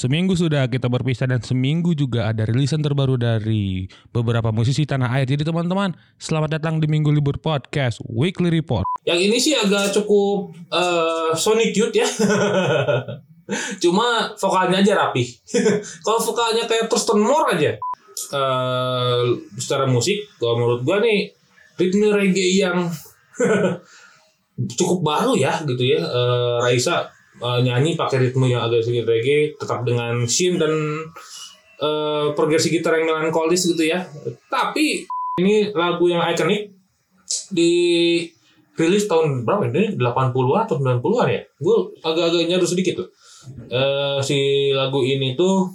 Seminggu sudah kita berpisah dan seminggu juga ada rilisan terbaru dari beberapa musisi tanah air. Jadi teman-teman, selamat datang di Minggu Libur Podcast Weekly Report. Yang ini sih agak cukup uh, Sonic Youth ya. Cuma vokalnya aja rapi. kalau vokalnya kayak Thurston Moore aja. Uh, secara musik, kalau menurut gua nih ritme reggae yang cukup baru ya gitu ya. Uh, Raisa uh, nyanyi pakai ritme yang agak sedikit reggae tetap dengan shin dan uh, progresi gitar yang melankolis gitu ya. Tapi ini lagu yang ikonik di rilis tahun berapa ini? 80-an atau 90-an ya? Gue agak-agak nyaru sedikit tuh. Uh, si lagu ini tuh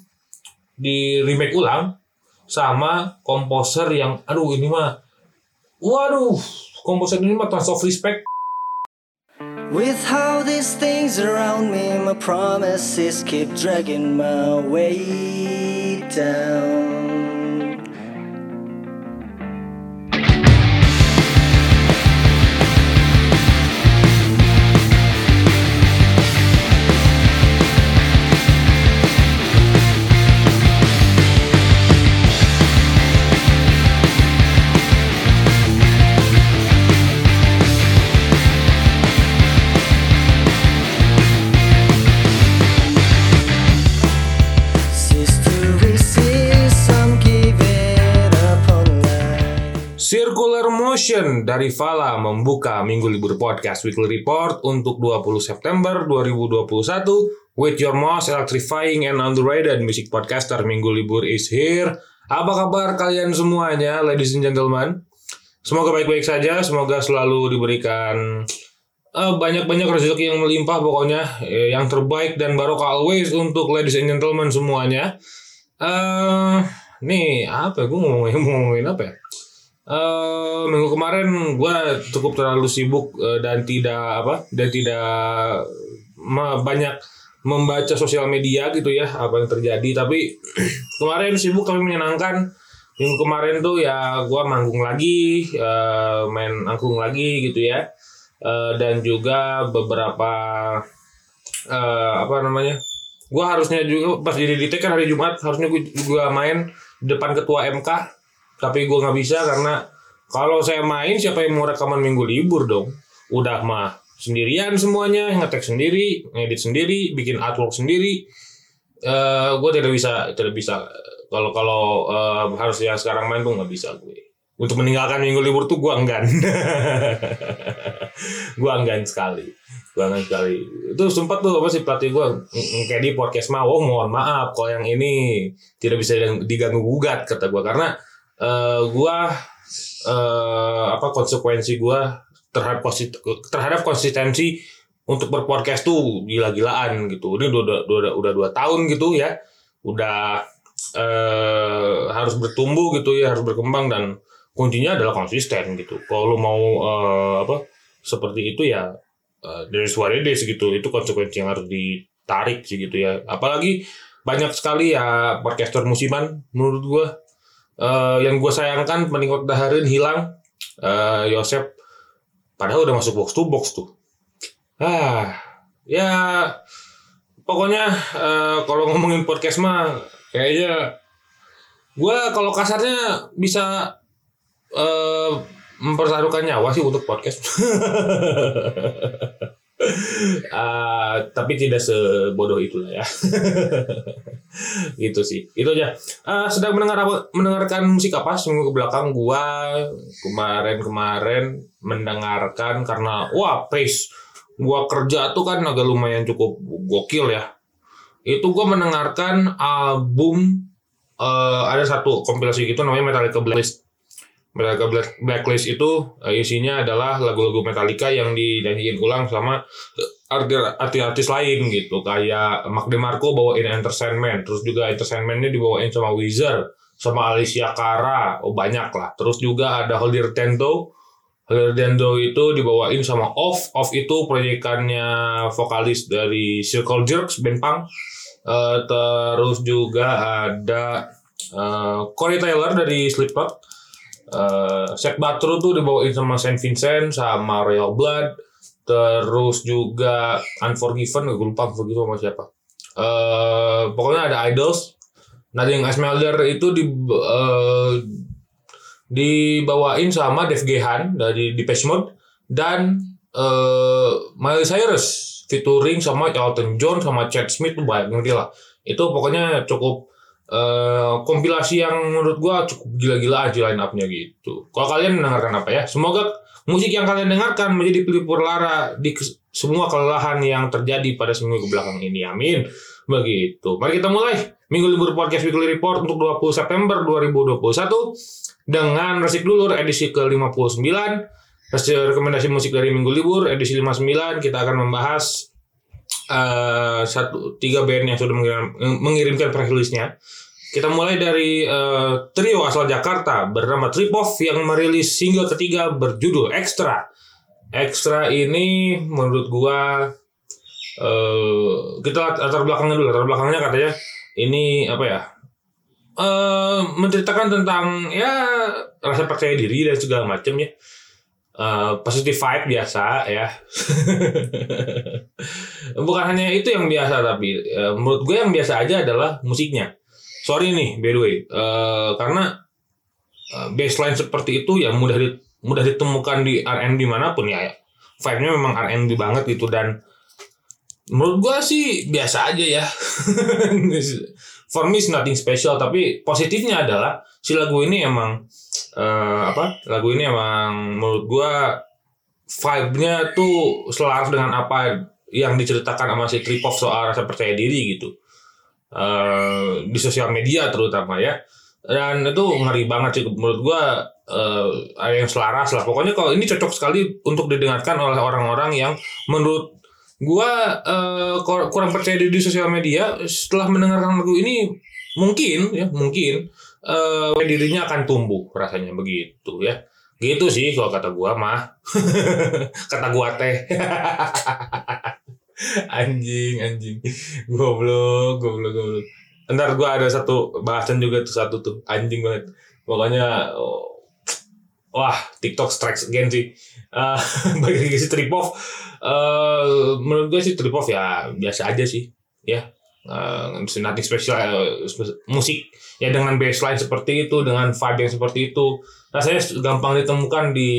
di remake ulang sama komposer yang aduh ini mah waduh komposer ini mah Tons of Respect With all these things around me, my promises keep dragging my way down. Motion dari Fala membuka Minggu Libur Podcast Weekly Report untuk 20 September 2021 with your most electrifying and underrated music podcaster Minggu Libur is here. Apa kabar kalian semuanya, ladies and gentlemen? Semoga baik-baik saja, semoga selalu diberikan uh, banyak-banyak rezeki yang melimpah pokoknya eh, yang terbaik dan barokah always untuk ladies and gentlemen semuanya. Uh, nih apa ya? gue ngomongin ngomongin apa ya? Uh, minggu kemarin gue cukup terlalu sibuk uh, dan tidak apa dan tidak banyak membaca sosial media gitu ya apa yang terjadi. Tapi kemarin sibuk tapi menyenangkan. Minggu kemarin tuh ya gue manggung lagi uh, main angklung lagi gitu ya. Uh, dan juga beberapa uh, apa namanya gue harusnya juga pas jadi di kan hari Jumat harusnya gue juga main depan ketua MK tapi gue nggak bisa karena kalau saya main siapa yang mau rekaman minggu libur dong? Udah mah sendirian semuanya ngetek sendiri ngedit sendiri bikin artwork sendiri. Uh, eh, gue tidak bisa tidak bisa. Kalau kalau uh, harus yang sekarang main tuh nggak bisa gue untuk meninggalkan minggu libur tuh gue enggan. Gue enggan sekali. Gue enggan sekali. Itu sempat tuh apa sih pelatih gue kayak di podcast mau oh, mohon maaf kalau yang ini tidak bisa diganggu gugat kata gue karena uh, eh, gue uh, apa konsekuensi gue terhadap terhadap konsistensi untuk berpodcast tuh gila-gilaan gitu. Ini udah udah udah, udah dua tahun gitu ya, udah uh, harus bertumbuh gitu ya, harus berkembang dan kuncinya adalah konsisten gitu. Kalau lo mau uh, apa seperti itu ya uh, dari suara it gitu. Itu konsekuensi yang harus ditarik sih gitu ya. Apalagi banyak sekali ya podcaster musiman menurut gue uh, yang gue sayangkan meningkat daharin hilang. Uh, Yosep padahal udah masuk box to box tuh. Ah ya pokoknya uh, kalau ngomongin podcast mah kayaknya gue kalau kasarnya bisa uh, mempertaruhkan nyawa sih untuk podcast uh, tapi tidak sebodoh itulah ya. Gitu sih. Itu aja. Uh, sedang mendengar mendengarkan musik apa? Seminggu ke belakang gua kemarin kemarin mendengarkan karena wah pace gua kerja tuh kan agak lumayan cukup gokil ya. Itu gua mendengarkan album uh, ada satu kompilasi gitu namanya Metallica Blacklist Metallica Blacklist itu uh, isinya adalah lagu-lagu Metallica yang dinyanyiin ulang sama artis-artis lain gitu. Kayak Mark DeMarco bawain Entertainment terus juga Entertainmentnya dibawain sama Wizard sama Alicia Cara oh banyak lah. Terus juga ada Holder Tendo Holder Tendo itu dibawain sama Off. Off itu proyekannya vokalis dari Circle Jerks band punk. Uh, terus juga ada uh, Corey Taylor dari Slipknot uh, Set Batru tuh dibawain sama Saint Vincent sama Royal Blood terus juga Unforgiven gue lupa Unforgiven sama siapa eh pokoknya ada Idols. Nadine Esmelder itu di eh, dibawain sama Dave Gehan dari Depeche Mode dan eh Miley Cyrus featuring sama Elton John sama Chad Smith tuh banyak ngerti lah. Itu pokoknya cukup eh kompilasi yang menurut gua cukup gila-gilaan sih line up-nya gitu. Kalau kalian mendengarkan apa ya? Semoga musik yang kalian dengarkan menjadi pelipur lara di semua kelelahan yang terjadi pada seminggu ke belakang ini. Amin. Begitu. Mari kita mulai Minggu Libur Podcast Weekly Report untuk 20 September 2021 dengan Resik Dulur edisi ke-59. Hasil rekomendasi musik dari Minggu Libur edisi 59 kita akan membahas eh, satu tiga band yang sudah mengirim- mengirimkan press release-nya. Kita mulai dari eh, trio asal Jakarta bernama Tripov yang merilis single ketiga berjudul Extra. Extra ini menurut gua eh kita lat- latar belakangnya dulu. Latar belakangnya katanya ini apa ya? eh menceritakan tentang ya rasa percaya diri dan segala macam ya. Eh positive vibe biasa ya. Bukan hanya itu yang biasa tapi eh, menurut gue yang biasa aja adalah musiknya. Sorry nih by the way, Eh, karena eh, baseline seperti itu ya mudah di- mudah ditemukan di R&B mana pun ya. Vibe-nya memang R&B banget gitu dan menurut gua sih biasa aja ya. For me nothing special tapi positifnya adalah si lagu ini emang eh, apa? Lagu ini emang menurut gua vibe-nya tuh selaras dengan apa yang diceritakan sama si Tripov soal rasa percaya diri gitu. Eh, di sosial media terutama ya. Dan itu ngeri banget sih menurut gua ada yang selaras lah. Pokoknya kalau ini cocok sekali untuk didengarkan oleh orang-orang yang menurut gua kur- kurang percaya diri di sosial media setelah mendengarkan lagu ini mungkin ya mungkin eh dirinya akan tumbuh rasanya begitu ya. Gitu sih kalau kata gua mah. Kata gua teh. Anjing anjing. Goblok goblok goblok. Ntar gua ada satu bahasan juga tuh satu tuh. Anjing banget. Pokoknya oh, wah TikTok strikes again sih. Eh, bagi si Tripov. Eh menurut gue sih Tripov ya biasa aja sih ya Eh, nothing special eh, spe- musik ya dengan baseline seperti itu dengan vibe yang seperti itu. Rasanya gampang ditemukan di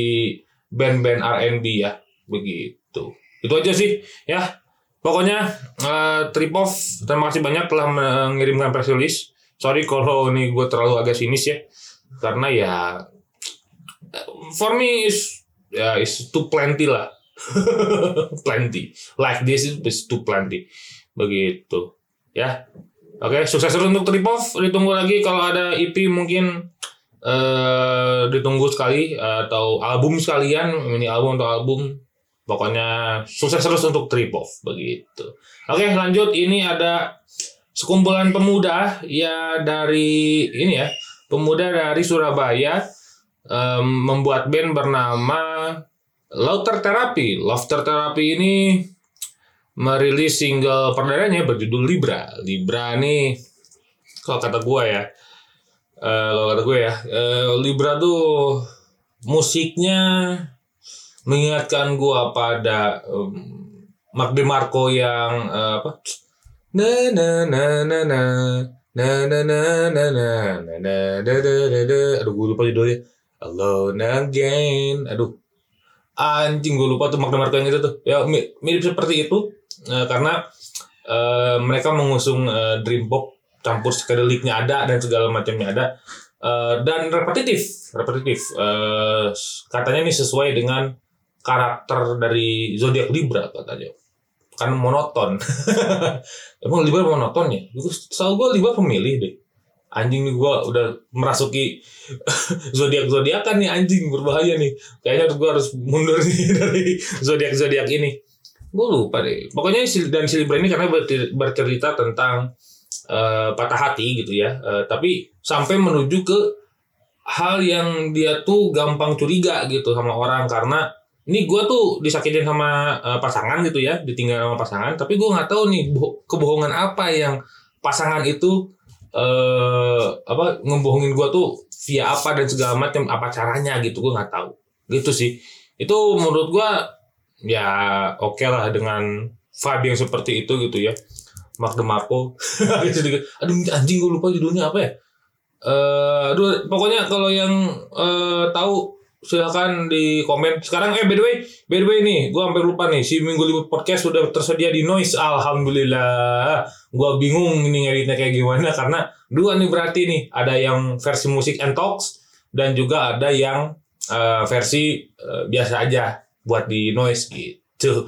band-band R&B ya begitu. Itu aja sih ya. Pokoknya eh, Tripov terima kasih banyak telah mengirimkan press release. Sorry kalau ini gue terlalu agak sinis ya karena ya for me is ya is too plenty lah. Plenty. Like this is, is too plenty. Begitu ya. Oke sukses terus untuk Tripov. Ditunggu lagi kalau ada EP mungkin eh ditunggu sekali atau album sekalian mini album atau album. Pokoknya sukses terus untuk Tripov begitu. Oke lanjut. Ini ada sekumpulan pemuda ya dari ini ya pemuda dari Surabaya em, membuat band bernama Laughter Therapy. Laughter Therapy ini merilis single perdananya berjudul Libra. Libra nih kalau kata gue ya, eh, kalau kata gue ya, eh, Libra tuh musiknya mengingatkan gue pada em, Mark DeMarco yang eh, apa? Na na na na na na na na na na na na na na na na aduh gue lupa judulnya Alone Again aduh anjing gue lupa tuh Mark DeMarco yang itu tuh ya mi- mirip seperti itu Eh, karena eh, mereka mengusung dream pop campur psychedelicnya ada dan segala macamnya ada. Eh, dan repetitif repetitif. Eh, katanya ini sesuai dengan karakter dari zodiak Libra katanya. Kan monoton. Emang Libra monoton ya? Setahu gue Libra pemilih deh. Anjing nih gue udah merasuki zodiak zodiakan nih anjing berbahaya nih. Kayaknya gue harus mundur nih dari zodiak zodiak ini gue lupa deh. Pokoknya dan si Libra ini karena bercerita tentang eh, patah hati gitu ya. Eh, tapi sampai menuju ke hal yang dia tuh gampang curiga gitu sama orang. Karena ini gue tuh disakitin sama eh, pasangan gitu ya. Ditinggal sama pasangan. Tapi gue nggak tahu nih boh- kebohongan apa yang pasangan itu eh apa ngebohongin gue tuh via apa dan segala macam apa caranya gitu. Gue nggak tahu. Gitu sih. Itu menurut gue ya oke lah dengan vibe yang seperti itu gitu ya. Mark DeMarco aduh anjing gue lupa judulnya apa ya? Eh aduh pokoknya kalau yang eh, tahu silakan di komen. Sekarang eh by the way by the way nih gue hampir lupa nih. Si minggu libur podcast sudah tersedia di noise alhamdulillah. Gue bingung ini ngeditnya kayak gimana karena dua nih berarti nih. Ada yang versi musik and talks dan juga ada yang eh, versi eh, biasa aja buat di noise gitu.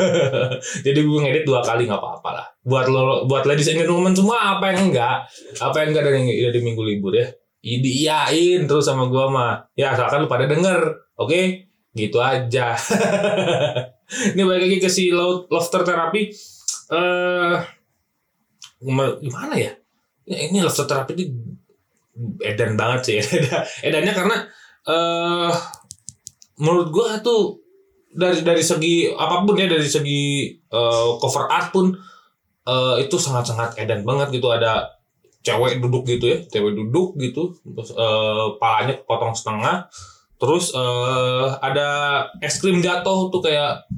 Jadi gue ngedit dua kali nggak apa-apa lah. Buat lo buat ladies and gentlemen semua apa yang enggak? Apa yang enggak dari dari minggu libur ya? Diiyain terus sama gua mah. Ya asalkan lu pada denger oke? Gitu aja. Ini balik lagi ke si lo- lofter terapi eh gimana ya? Ya, ini lofter terapi ini edan banget sih. Edannya karena eh menurut gua tuh dari dari segi apa pun ya dari segi eh, cover art pun eh, itu sangat-sangat edan banget gitu. Ada cewek duduk gitu ya cewek duduk gitu terus eh, palanya potong setengah terus eh, ada es krim jatuh tuh kayak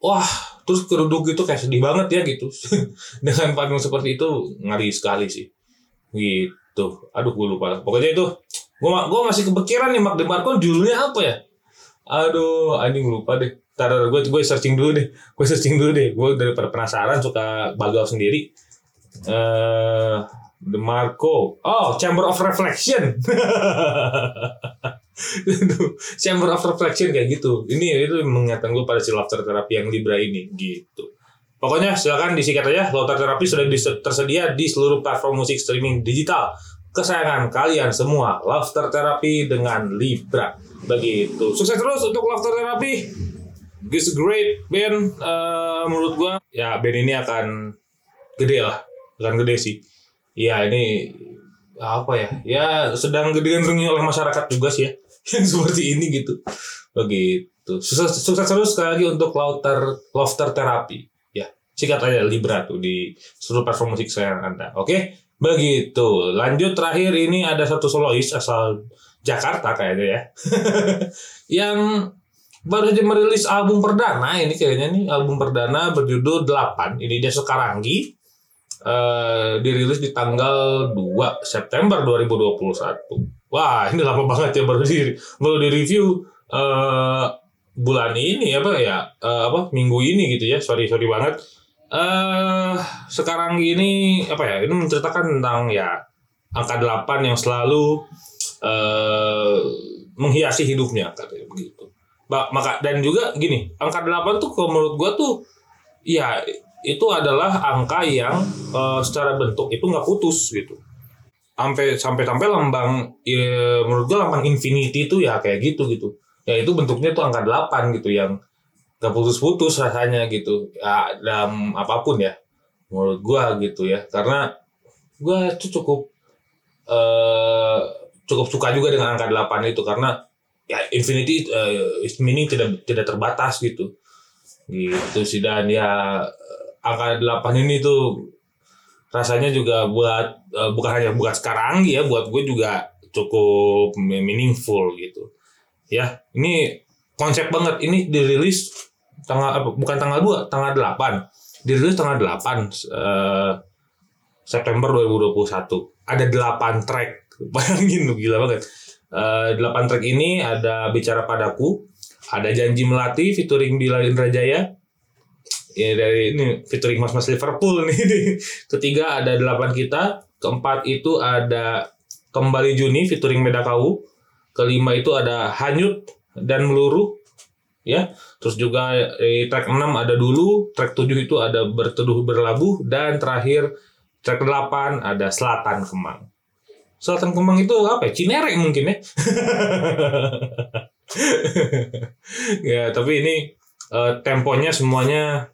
wah terus keruduk gitu kayak sedih banget ya gitu. Dengan panggung seperti itu ngeri sekali sih. Gitu. Aduh gue lupa pokoknya itu gue gue masih kepikiran nih Mark DeMarco judulnya apa ya aduh anjing lupa deh. Ntar gue gue searching dulu deh. Gue searching dulu deh. Gue daripada penasaran suka bagal sendiri. Eh DeMarco oh Chamber of Reflection. Chamber of Reflection kayak gitu. Ini itu mengingatkan gue pada si laughter terapi yang Libra ini. Gitu. Pokoknya silakan disikat aja. Laughter terapi sudah tersedia di seluruh platform musik streaming digital. Kesayangan kalian semua laughter terapi dengan Libra begitu. Sukses terus untuk laughter It's a great band eh, menurut gua ya band ini akan gede lah. Akan gede sih. Ya ini apa ya? Ya sedang digandrungi oleh masyarakat juga sih ya. Yang seperti ini gitu. Begitu. Sukses, sukses terus sekali lagi untuk laughter laughter terapi ya sikat aja Libra tuh di seluruh platform musik saya anda. Oke begitu. Lanjut terakhir ini ada satu solois asal Jakarta kayaknya ya. Yang baru aja merilis album perdana ini kayaknya nih album perdana berjudul 8 ini dia Sekaranggi eh dirilis di tanggal 2 September 2021 wah ini lama banget ya baru di baru di review eh bulan ini apa ya? Eh, apa? Minggu ini gitu ya. Sorry sorry banget eh sekarang ini apa ya ini menceritakan tentang ya angka 8 yang selalu eh menghiasi hidupnya katanya begitu. Maka dan juga gini angka 8 tuh kalau menurut gua tuh ya itu adalah angka yang eh, secara bentuk itu nggak putus gitu. Sampai sampai sampai lambang ya, menurut gua lambang infinity itu ya kayak gitu gitu. Ya itu bentuknya tuh angka 8 gitu yang gak putus-putus rasanya gitu. Ya dalam apa pun ya menurut gua gitu ya. Karena gua tuh cukup eh cukup suka juga dengan angka 8 itu. Karena ya infinity eh, meaning tidak tidak terbatas gitu. Gitu sih dan ya angka 8 ini tuh rasanya juga buat eh, bukan hanya buat sekarang ya buat gue juga cukup meaningful gitu. Ya ini konsep banget. Ini dirilis tanggal bukan tanggal 2 tanggal 8 dirilis tanggal 8 eh, September 2021 ada 8 track. Bayangin lu gila banget. Eh, 8 track ini ada bicara padaku ada janji melati featuring Bila Indrajaya ya dari ini featuring Mas Mas Liverpool nih. Ketiga ada 8 kita keempat itu ada kembali Juni featuring Medakau kelima itu ada hanyut dan meluruh ya. Terus juga eh, track 6 ada dulu track 7 itu ada berteduh berlabuh dan terakhir track 8 ada selatan kemang. Selatan kemang itu apa ya? Cinere mungkin ya. Ya tapi ini eh, temponya semuanya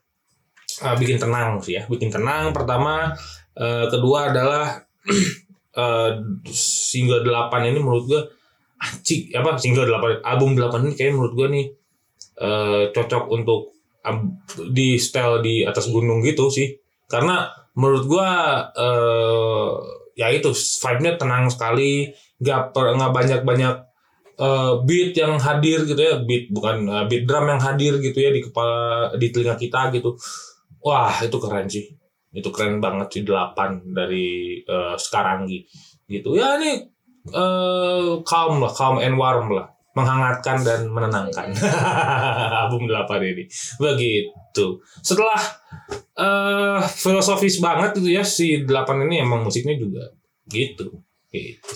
eh, bikin tenang sih ya bikin tenang. Pertama eh, kedua adalah eh, single 8 ini menurut gua anjing apa single 8 album 8 ini kayak menurut gua nih eh, cocok untuk ab- di style di atas gunung gitu sih. Karena menurut gua eh, ya itu vibe-nya tenang sekali. Nggak nggak banyak banyak beat yang hadir gitu ya. Beat bukan eh, beat drum yang hadir gitu ya di kepala di telinga kita gitu. Wah itu keren sih. Itu keren banget sih delapan dari uh, Skarangi gitu. Ya ini uh, calm lah calm and warm lah menghangatkan dan menenangkan album 8 ini begitu setelah uh, filosofis banget gitu ya si 8 ini emang musiknya juga gitu gitu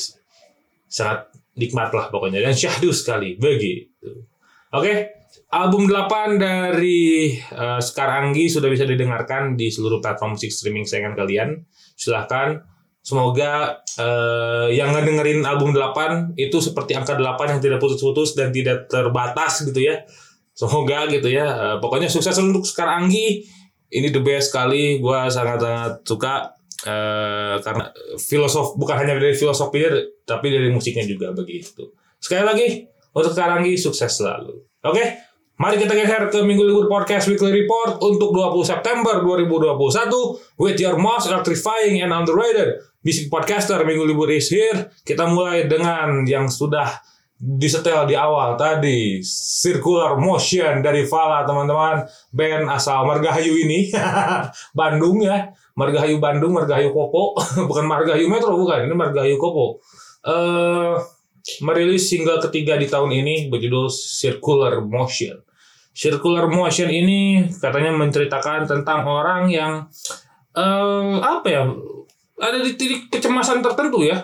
sangat nikmat lah pokoknya dan syahdu sekali begitu oke okay? Album 8 dari uh, Sekar Anggi sudah bisa didengarkan di seluruh platform musik streaming sayangan kalian. Silahkan. Semoga uh, yang ngedengerin album 8 itu seperti angka 8 yang tidak putus-putus dan tidak terbatas gitu ya. Semoga gitu ya. Uh, pokoknya sukses untuk Sekar Anggi. Ini the best sekali. Gua sangat-sangat suka uh, karena filosof bukan hanya dari filosofinya tapi dari musiknya juga begitu. Sekali lagi untuk Sekar Anggi sukses selalu. Oke. Okay? Mari kita geser ke Minggu Libur Podcast Weekly Report untuk 20 September 2021 with your most electrifying and underrated music podcaster. Minggu Libur is here. Kita mulai dengan yang sudah disetel di awal tadi Circular Motion dari Fala teman-teman. Band asal Margahayu ini. Bandung ya. Margahayu Bandung Margahayu Kopo. Bukan Margahayu Metro bukan. Ini Margahayu Kopo. Uh, merilis single ketiga di tahun ini berjudul Circular Motion circular motion ini katanya menceritakan tentang orang yang uh, apa ya ada di titik kecemasan tertentu ya.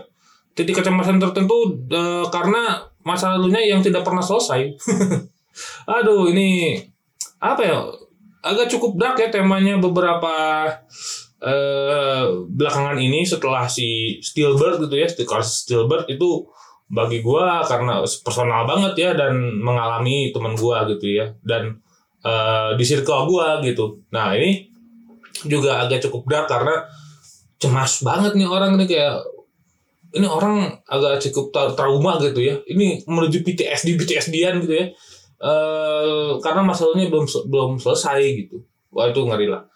Titik kecemasan tertentu uh, karena masa lalunya yang tidak pernah selesai. Aduh ini apa ya agak cukup dark ya temanya beberapa uh, belakangan ini setelah si Steelbird gitu ya Steelbird itu bagi gua karena personal banget ya dan mengalami teman gua gitu ya dan uh, di circle gua gitu. Nah, ini juga agak cukup dark karena cemas banget nih orang ini kayak ini orang agak cukup tra trauma gitu ya. Ini menuju PTSD PTSD-an gitu ya. Uh, karena masalahnya belum belum selesai gitu. Wah itu ngeri lah.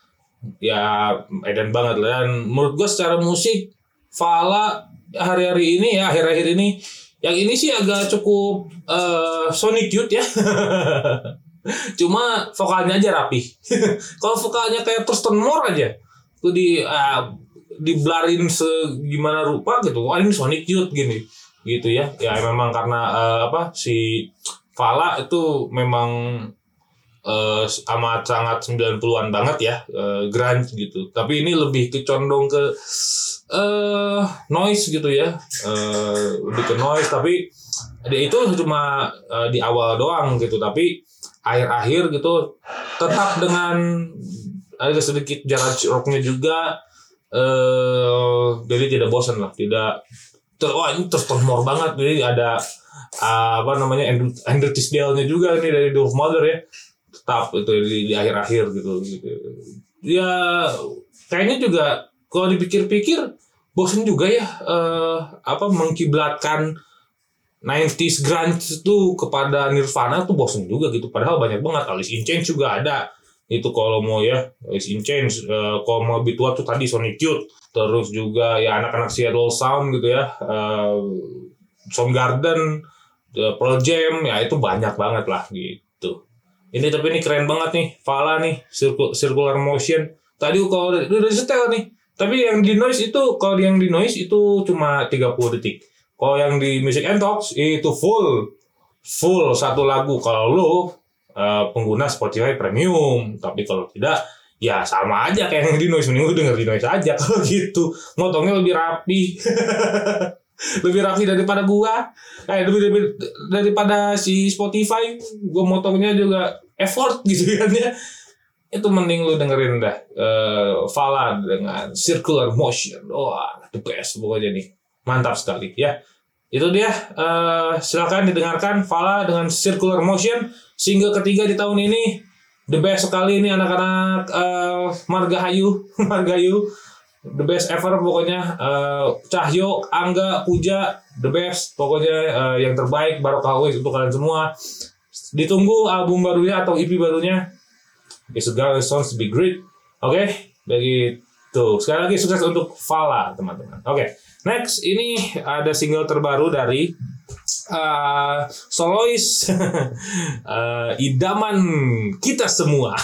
Ya edan banget lah. Dan menurut gue secara musik Fala hari-hari ini ya akhir-akhir ini yang ini sih agak cukup uh, Sonic Youth ya. Cuma vokalnya aja rapi. Kalau vokalnya kayak Thurston Moore aja, tuh di uh, diblarin segimana rupa gitu. Wah ini Sonic Youth gini, gitu ya. Ya memang karena uh, apa si Fala itu memang uh, amat sangat 90-an banget ya, uh, grunge gitu. Tapi ini lebih kecondong ke uh, noise gitu ya. Uh, lebih ke noise tapi itu cuma uh, di awal doang gitu. Tapi akhir-akhir gitu tetap dengan ada sedikit jarak rocknya juga uh, jadi tidak bosan lah tidak ter, wah ini tertonmor banget. Jadi ada uh, apa namanya Andrew Tisdale-nya juga nih dari Dove Mother ya tetap itu di, di akhir-akhir gitu, gitu. Ya kayaknya juga kalau dipikir-pikir bosen juga ya uh, apa mengkiblatkan 90s grunge itu kepada Nirvana tuh bosen juga gitu. Padahal banyak banget Alice in Chains juga ada. Itu kalau mau ya Alice in Chains uh, kalau mau lebih tua tuh tadi Sonic Youth. Terus juga ya anak-anak Seattle Sound gitu ya uh, Soundgarden Pearl Jam ya itu banyak banget lah gitu ini tapi ini keren banget nih Fala nih circular motion tadi kalau udah, setel nih tapi yang di noise itu kalau yang di noise itu cuma 30 detik. Kalau yang di music and talks itu full full satu lagu kalau lu uh, pengguna Spotify premium. Tapi kalau tidak ya sama aja kayak yang di noise mending lu denger di noise aja kalau gitu. Motongnya lebih rapi. lebih rapi daripada gua. Eh lebih, lebih daripada si Spotify, gua motongnya juga effort gitu kan ya itu mending lu dengerin dah uh, Fala dengan Circular Motion. Wah, the best pokoknya nih. Mantap sekali ya. Itu dia uh, silakan didengarkan Fala dengan Circular Motion single ketiga di tahun ini. The best sekali ini anak-anak uh, Margahayu, Margahayu. The best ever pokoknya uh, Cahyo, Angga, Puja, the best pokoknya uh, yang terbaik Barokah untuk kalian semua. Ditunggu album barunya atau EP barunya It's a girl to be great. Oke, okay? begitu. Sekali lagi sukses untuk Fala, teman-teman. Oke, okay. next ini ada single terbaru dari eh, solois eh, idaman kita semua.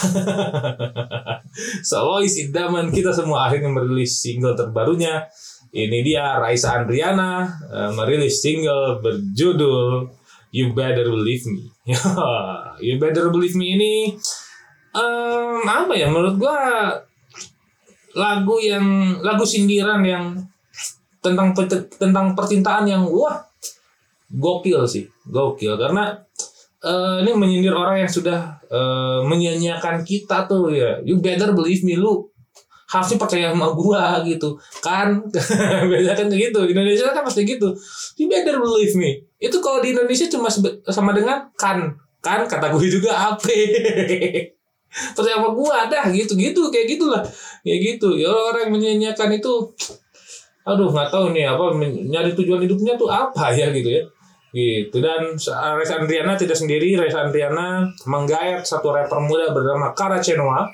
solois idaman kita semua akhirnya merilis single terbarunya. Ini dia Raisa Andriana eh, merilis single berjudul You Better Believe Me. you Better Believe Me ini em, apa ya menurut gua lagu yang lagu sindiran yang tentang tentang percintaan yang wah gokil sih gokil. Karena eh, ini menyindir orang yang sudah eh, menyia-nyiakan kita tuh ya. You better believe me lu harusnya percaya sama gua gitu. Kan? Biasa kan gitu. Di Indonesia kan pasti gitu. You better believe me. Itu kalau di Indonesia cuma sama dengan kan. Kan? Kata gue juga apa? Percaya sama gua dah gitu gitu kayak gitulah. Kayak gitu. Ya orang yang menyia-nyiakan itu aduh nggak tahu nih apa nyari tujuan hidupnya tuh apa ya gitu ya gitu. Dan Reza Andriana tidak sendiri. Reza Andriana menggayat satu rapper muda bernama Kara Cenoa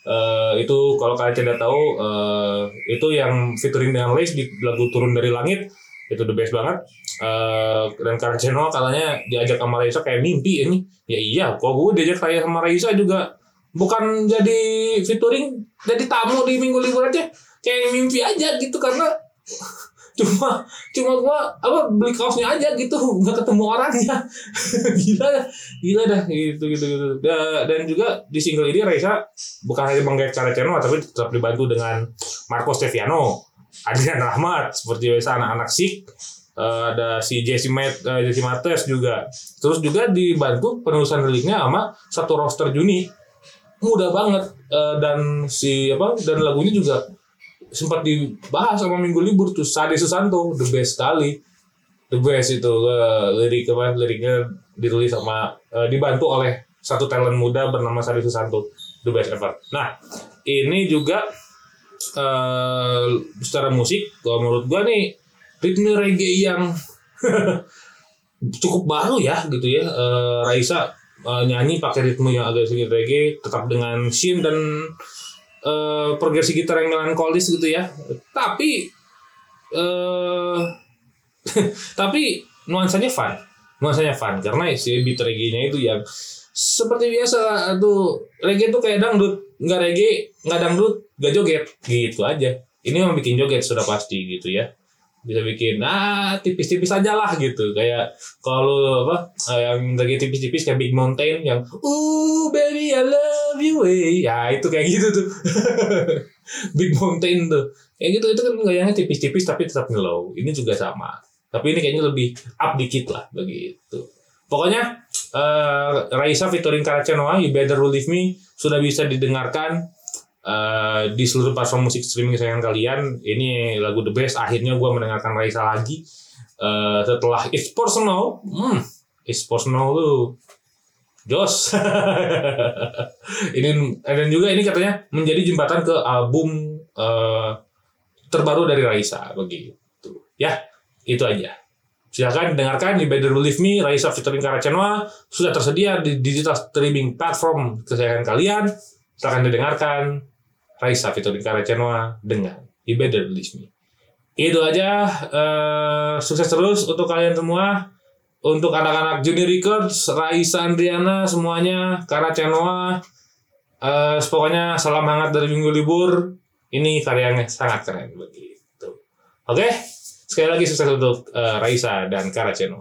Eh, itu kalau kalian tidak tahu eh, itu yang featuring dengan Lace di lagu turun dari langit. Itu the best banget. Eh, dan Kara Cenoa katanya diajak sama Raisa kayak mimpi ini. Ya iya kok gue diajak kayak sama Raisa juga. Bukan jadi featuring jadi tamu di minggu libur aja. Kayak mimpi aja gitu karena cuma cuma gua apa beli kaosnya aja gitu nggak ketemu orangnya. Gila gila dah gitu gitu gitu. Da- dan juga di single ini Raisa bukan hanya menggait cara channel tapi tetap dibantu dengan Marco Steviano Adrian Rahmat seperti biasa anak-anak sik Eh, ada si Jesse Mat eh, Jesse Mates juga. Terus juga dibantu penulisan liriknya sama satu roster Juni. Mudah banget Eh, dan si apa dan lagunya juga sempat dibahas sama minggu libur tuh Sade Susanto the best sekali the best itu eh, lirik apa liriknya ditulis sama eh, dibantu oleh satu talent muda bernama Sade Susanto the best ever. Nah ini juga eh secara musik kalau menurut gua nih ritme reggae yang cukup baru ya gitu ya. Eh, Raisa eh, nyanyi pakai ritme yang agak sedikit reggae tetap dengan shin dan eh progresi gitar yang melankolis gitu ya. Tapi eh tapi nuansanya fun. Nuansanya fun. Karena si beat reggae-nya itu yang seperti biasa tuh reggae tuh kayak dangdut. Nggak reggae nggak dangdut nggak joget. Gitu aja. Ini yang bikin joget sudah pasti gitu ya bisa bikin ah tipis-tipis aja lah gitu. Kayak kalau apa eh, yang lagi tipis-tipis kayak Big Mountain yang uh baby I love you way ya itu kayak gitu tuh. Big Mountain tuh. Kayak gitu itu kan gayanya tipis-tipis tapi tetap ngelow. Ini juga sama. Tapi ini kayaknya lebih up dikit lah begitu. Pokoknya eh Raisa featuring Karacenoa You Better Believe Me sudah bisa didengarkan eh, di seluruh platform musik streaming kesayangan kalian ini lagu the best. Akhirnya gue mendengarkan Raisa lagi. Eh, setelah It's Personal hmm, It's Personal lu Jos. Ini dan juga ini katanya menjadi jembatan ke album eh, terbaru dari Raisa begitu. Ya itu aja. Silakan dengarkan di Better Believe Me, Raisa featuring Karacenoa sudah tersedia di digital streaming platform kesayangan kalian. Silakan didengarkan Raisa featuring Karacenoa dengan You Better Believe Me. Itu aja. eh, sukses terus untuk kalian semua. Untuk anak-anak Junior Records, Raisa Andriana semuanya, Karacenoa. Eh, pokoknya salam hangat dari minggu libur. Ini karyanya sangat keren begitu. Oke, sekali lagi sukses untuk eh, Raisa dan Karaceno.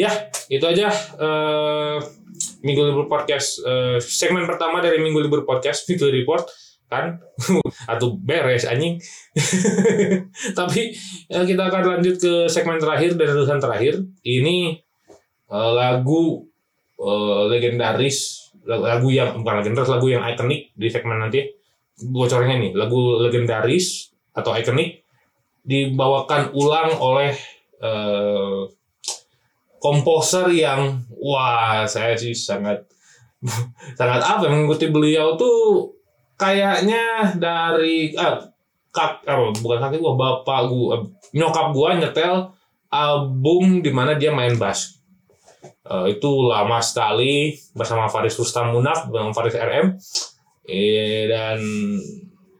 Ya, itu aja eh, Minggu Libur Podcast eh, segmen pertama dari Minggu Libur Podcast Video Report kan atau beres anjing. Tapi eh, kita akan lanjut ke segmen terakhir dan urusan terakhir. Ini eh, lagu eh, legendaris, lagu, yang bukan legendaris, lagu yang ikonik di segmen nanti. Bocornya nih, lagu legendaris atau ikonik dibawakan ulang oleh eh, komposer yang wah saya sih sangat sangat apa mengikuti beliau tuh kayaknya dari ah, kak apa bukan kakek gua bapak gua nyokap gua nyetel album di mana dia main bass. Eh, itu lama sekali bersama Faris Rustam Munaf dengan Faris RM eh, dan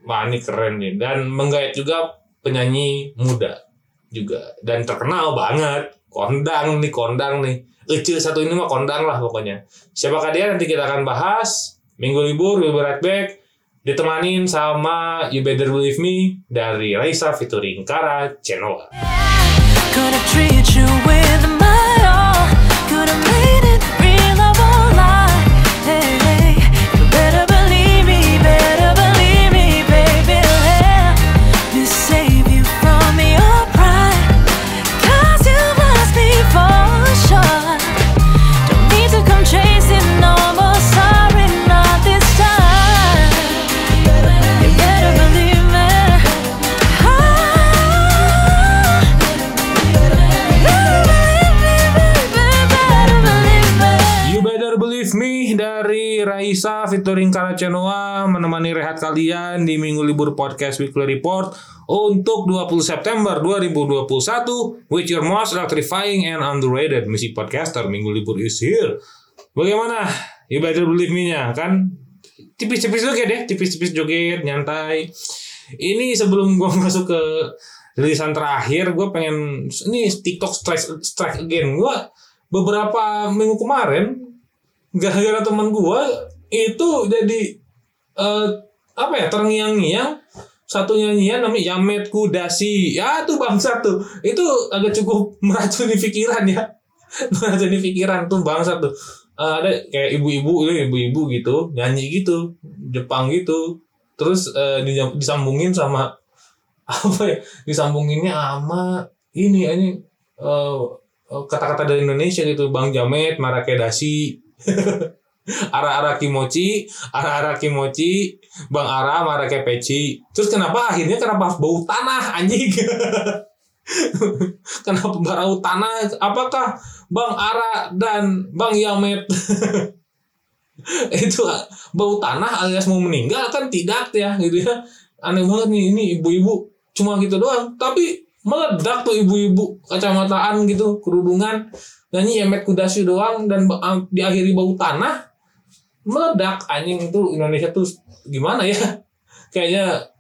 wah ini keren nih. Dan menggait juga penyanyi muda juga. Dan terkenal banget kondang nih kondang nih. Ece satu ini mah kondang lah pokoknya. Siapakah dia? Nanti kita akan bahas. Minggu libur we'll be right back. Ditemanin sama You Better Believe Me dari Raisa featuring Kara you with Raisa featuring Kara Chenoa menemani rehat kalian di Minggu Libur Podcast Weekly Report untuk 20 September 2021 with your most electrifying and underrated music podcaster Minggu Libur is here. Bagaimana? You Better Believe Me-nya kan tipis-tipis joget deh, tipis-tipis joget, nyantai. Ini sebelum gua masuk ke rilisan terakhir, gue pengen ini TikTok strike strike again. Gua beberapa minggu kemarin gara-gara teman gua itu jadi eh, apa ya terngiang-ngiang satu nyanyian namanya Yamet Kudasi. Ya tuh bangsa tuh. Itu agak cukup meracuni pikiran ya. Meracuni pikiran tuh bangsa tuh. Eh, ada kayak ibu-ibu ini ibu-ibu gitu nyanyi gitu Jepang gitu. Terus di- disambungin sama apa ya disambunginnya sama ini ini eh, kata-kata dari Indonesia gitu. Bang Jamet Marakedasi Ara-ara kimochi Ara-ara kimochi Bang Ara Marakepeci Terus kenapa akhirnya kenapa bau tanah anjing? Kenapa bau tanah? Apakah Bang Ara dan Bang Yamet? Itu bau tanah alias mau meninggal kan tidak ya gitu ya. Aneh banget nih ini ibu-ibu cuma gitu doang. Tapi meledak tuh ibu-ibu kacamataan gitu kerudungan. Nyanyi Yemet Kudasi doang dan diakhiri bau tanah meledak anjing itu Indonesia tuh gimana ya? Kayaknya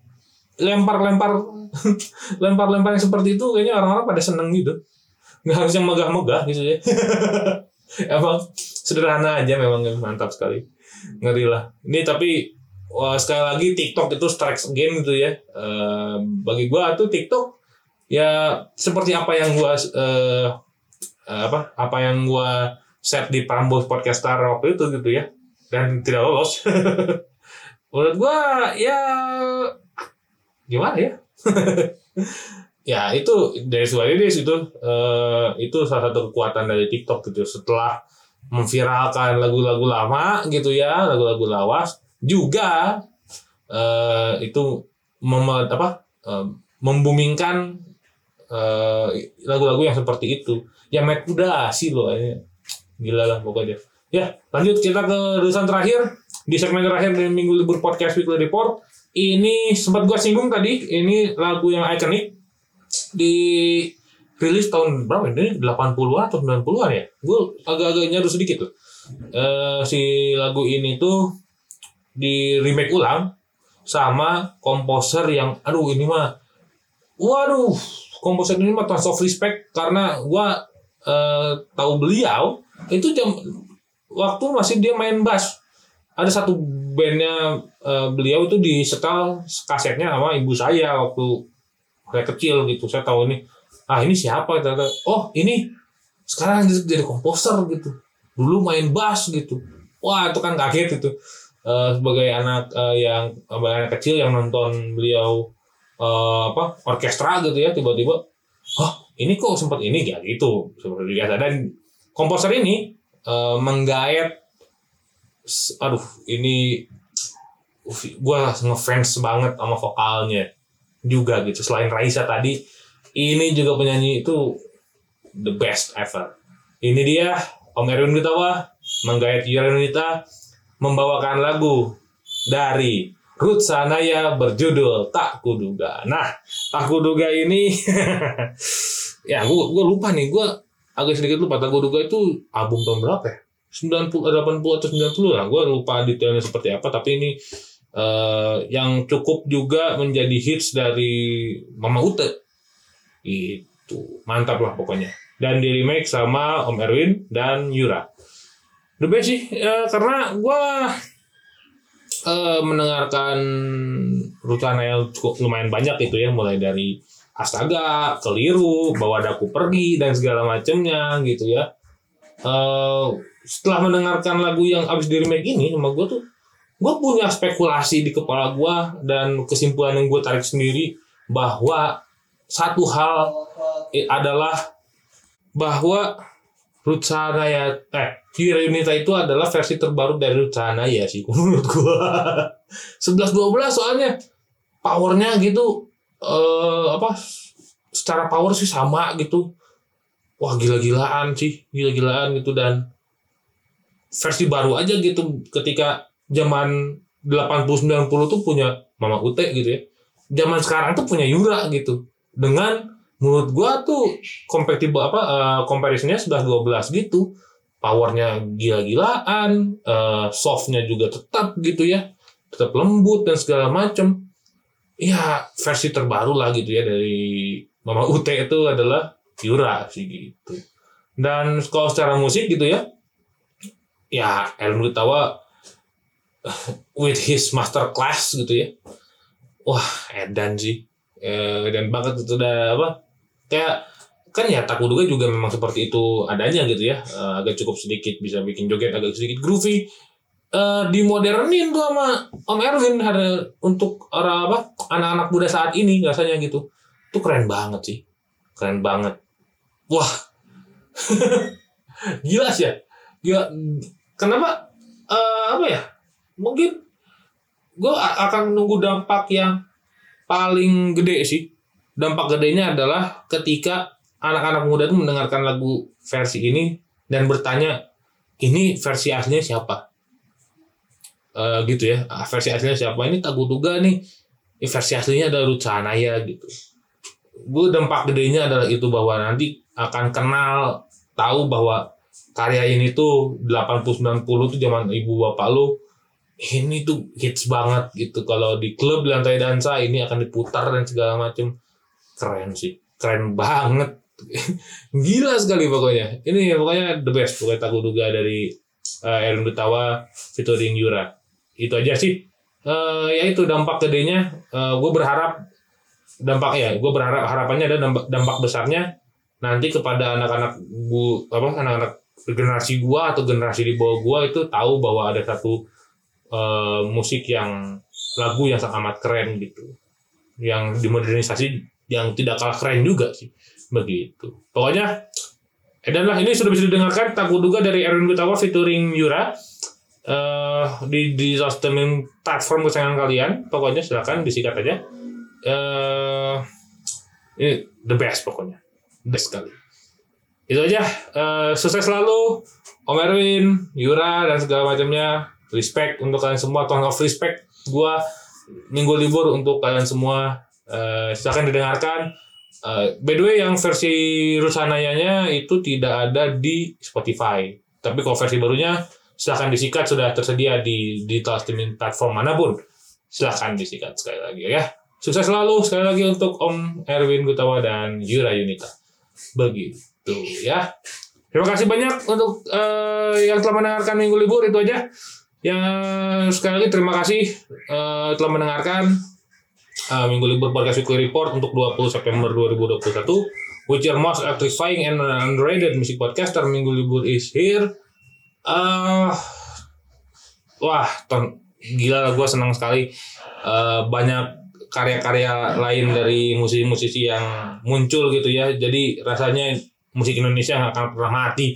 lempar-lempar lempar-lempar yang seperti itu kayaknya orang-orang pada seneng gitu. Nggak harus yang megah-megah gitu ya. Emang sederhana aja memang mantap sekali. Ngeri lah. Ini tapi wah, sekali lagi TikTok itu strikes again gitu ya. Eh, bagi gua tuh TikTok ya seperti apa yang gua eh, apa apa yang gua set di Prambors Podcaster waktu itu gitu ya dan tidak lolos. Menurut gua ya gimana ya? Ya itu dari is itu eh, itu salah satu kekuatan dari TikTok gitu. Setelah memviralkan lagu-lagu lama gitu ya lagu-lagu lawas juga eh, itu mem- apa eh, membumingkan lagu-lagu yang seperti itu. Ya Matt udah sih loh ini. Gila lah pokoknya ya lanjut kita ke tulisan terakhir. Di segmen terakhir dari minggu libur podcast weekly report ini sempat gua singgung tadi ini lagu yang ikonik di rilis tahun berapa ini? 80-an atau 90-an ya? Gue agak-agak nyaru sedikit tuh. Eh, si lagu ini tuh di remake ulang sama komposer yang aduh ini mah waduh komposer ini mah tons of respect karena gua eh, tahu beliau itu jam waktu masih dia main bass. Ada satu bandnya eh, beliau itu di setel kasetnya sama ibu saya waktu saya kecil gitu. Saya tahu nih ah ini siapa? Ternyata oh ini sekarang jadi, komposer gitu. Dulu main bass gitu. Wah itu kan kaget itu. Eh, sebagai anak eh, yang anak kecil yang nonton beliau eh, apa orkestra gitu ya tiba-tiba oh ini kok sempat ini? Ya gitu. Seperti biasa. Dan komposer ini eh, menggayat s- aduh ini gue ngefans banget sama vokalnya juga gitu selain Raisa tadi ini juga penyanyi itu the best ever ini dia Om Erwin Gutawa menggayat Yunita membawakan lagu dari Ruth Sanaya berjudul Tak Kuduga. Nah, Tak Kuduga ini ya gue lupa nih, gue agak sedikit lupa Tak Kuduga itu album tahun berapa ya? 90 80 atau 90 lah. Gue lupa detailnya seperti apa tapi ini eh, yang cukup juga menjadi hits dari Mama Ute. Itu. Mantap lah pokoknya. Dan di remake sama Om Erwin dan Yura. Best sih, eh, karena gua eh, mendengarkan Rucana yang cukup lumayan banyak itu ya, mulai dari Astaga, Keliru, Bawa Daku Pergi, dan segala macamnya gitu ya. Eh, setelah mendengarkan lagu yang abis di remake ini sama gue tuh, gue punya spekulasi di kepala gue dan kesimpulan yang gue tarik sendiri bahwa satu hal i- adalah bahwa Rutsana ya eh Hira Unita itu adalah versi terbaru dari Rutsana ya sih menurut gua 11 12 soalnya powernya gitu eh apa secara power sih sama gitu. Wah gila-gilaan sih gila-gilaan gitu. Dan versi baru aja gitu ketika zaman 80 90 tuh punya Mama Ute gitu ya. Zaman sekarang tuh punya Yura gitu. Dengan menurut gua tuh compatible apa eh, comparisonnya 11 12 gitu. Powernya gila-gilaan eh, softnya juga tetap gitu ya. Tetap lembut dan segala macem ya versi terbaru lah gitu ya dari Mama Ute itu adalah Yura sih gitu. Dan kalau secara musik gitu ya ya Ellen Gutawa with his master class gitu ya. Wah edan sih. Eh, dan banget itu udah apa kayak kan ya Takuduga juga memang seperti itu adanya gitu ya. Eh, agak cukup sedikit bisa bikin joget agak sedikit groovy Eh, dimodernin tuh sama Om Erwin ada untuk orang apa anak-anak muda saat ini rasanya gitu. Itu keren banget sih. Keren banget. Wah. Gila sih ya. Gila. Kenapa Eh, apa ya? Mungkin gue akan nunggu dampak yang paling gede sih. Dampak gedenya adalah ketika anak-anak muda itu mendengarkan lagu versi ini dan bertanya ini versi aslinya siapa Eh, gitu ya. Ah, versi aslinya siapa? Ini Tagutuga nih. Ini versi aslinya ada Ruth Sahanaya gitu. Gue dampak gedenya adalah itu bahwa nanti akan kenal tahu bahwa karya ini tuh 80-90 tuh zaman ibu bapak lu ini tuh hits banget gitu. Kalau di klub lantai dansa ini akan diputar dan segala macem. Keren sih. Keren banget. Gila sekali pokoknya. Ini pokoknya the best pokoknya Takuduga dari uh, Erwin Gutawa featuring Yura itu aja sih. Eh, ya itu dampak gedenya. Gue berharap dampak ya gue berharap harapannya ada dampak, dampak besarnya nanti kepada anak-anak bu apa anak-anak generasi gua atau generasi di bawah gua itu tahu bahwa ada satu eh, musik yang lagu yang sangat amat keren gitu. Yang dimodernisasi yang tidak kalah keren juga sih. Begitu. Pokoknya edan lah. Ini sudah bisa didengarkan. Takuduga dari Erwin Gutawa featuring Yura eh di di streaming platform kesayangan kalian pokoknya silakan disikat aja. Eh ini the best pokoknya. Best sekali. Itu aja. Eh, sukses selalu. Om Erwin Yura dan segala macamnya. Respect untuk kalian semua. Tone of respect gua. Minggu libur untuk kalian semua. Eh, silakan didengarkan. Eh, by the way yang versi Rusanayanya itu tidak ada di Spotify. Tapi kalau versi barunya silahkan disikat sudah tersedia di digital streaming platform mana pun. Silahkan disikat sekali lagi ya. Sukses selalu sekali lagi untuk Om Erwin Gutawa dan Yura Yunita. Begitu ya. Terima kasih banyak untuk eh, yang telah mendengarkan minggu libur itu aja. Yang sekali lagi terima kasih eh, telah mendengarkan eh, minggu libur podcast weekly report untuk 20 September 2021 with your most electrifying and underrated music podcaster minggu libur is here eh wah ton, gila lah gue senang sekali. Eh, banyak karya-karya lain dari musisi-musisi yang muncul gitu ya. Jadi rasanya musik Indonesia nggak akan pernah mati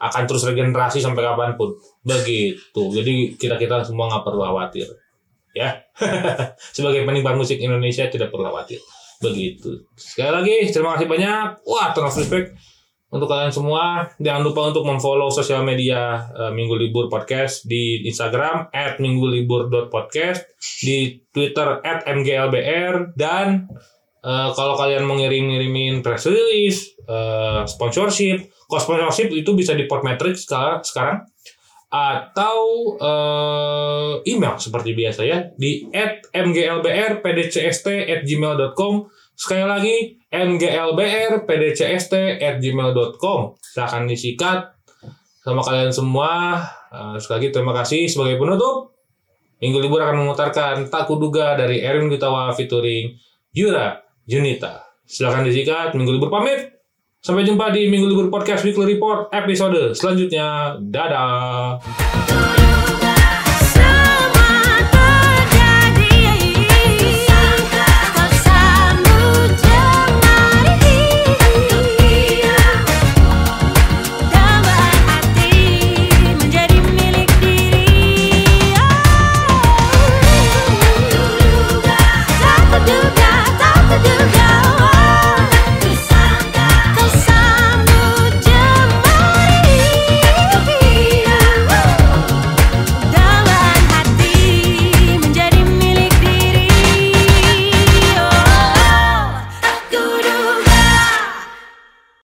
akan terus regenerasi sampai kapan pun. Begitu. Jadi kita kita semua nggak perlu khawatir ya. Sebagai penikmat musik Indonesia tidak perlu khawatir. Begitu. Sekali lagi terima kasih banyak. Wah ton of respect untuk kalian semua jangan lupa untuk memfollow sosial media eh, Minggu Libur Podcast di Instagram @minggulibur.podcast di Twitter @mglbr dan eh, kalau kalian mau ngirim-ngirimin press release eh, sponsorship kalau sponsorship itu bisa di Podmetrics sekarang atau eh, email seperti biasa ya di @mglbrpdcst@gmail.com Sekali lagi, nglbrpdcst@gmail.com. Silahkan disikat sama kalian semua. Eh, sekali lagi terima kasih sebagai penutup. Minggu libur akan memutarkan Tak Kuduga dari Erwin Gutawa featuring Yura Junita. Silahkan disikat. Minggu libur pamit. Sampai jumpa di Minggu Libur Podcast Weekly Report episode selanjutnya. Dadah.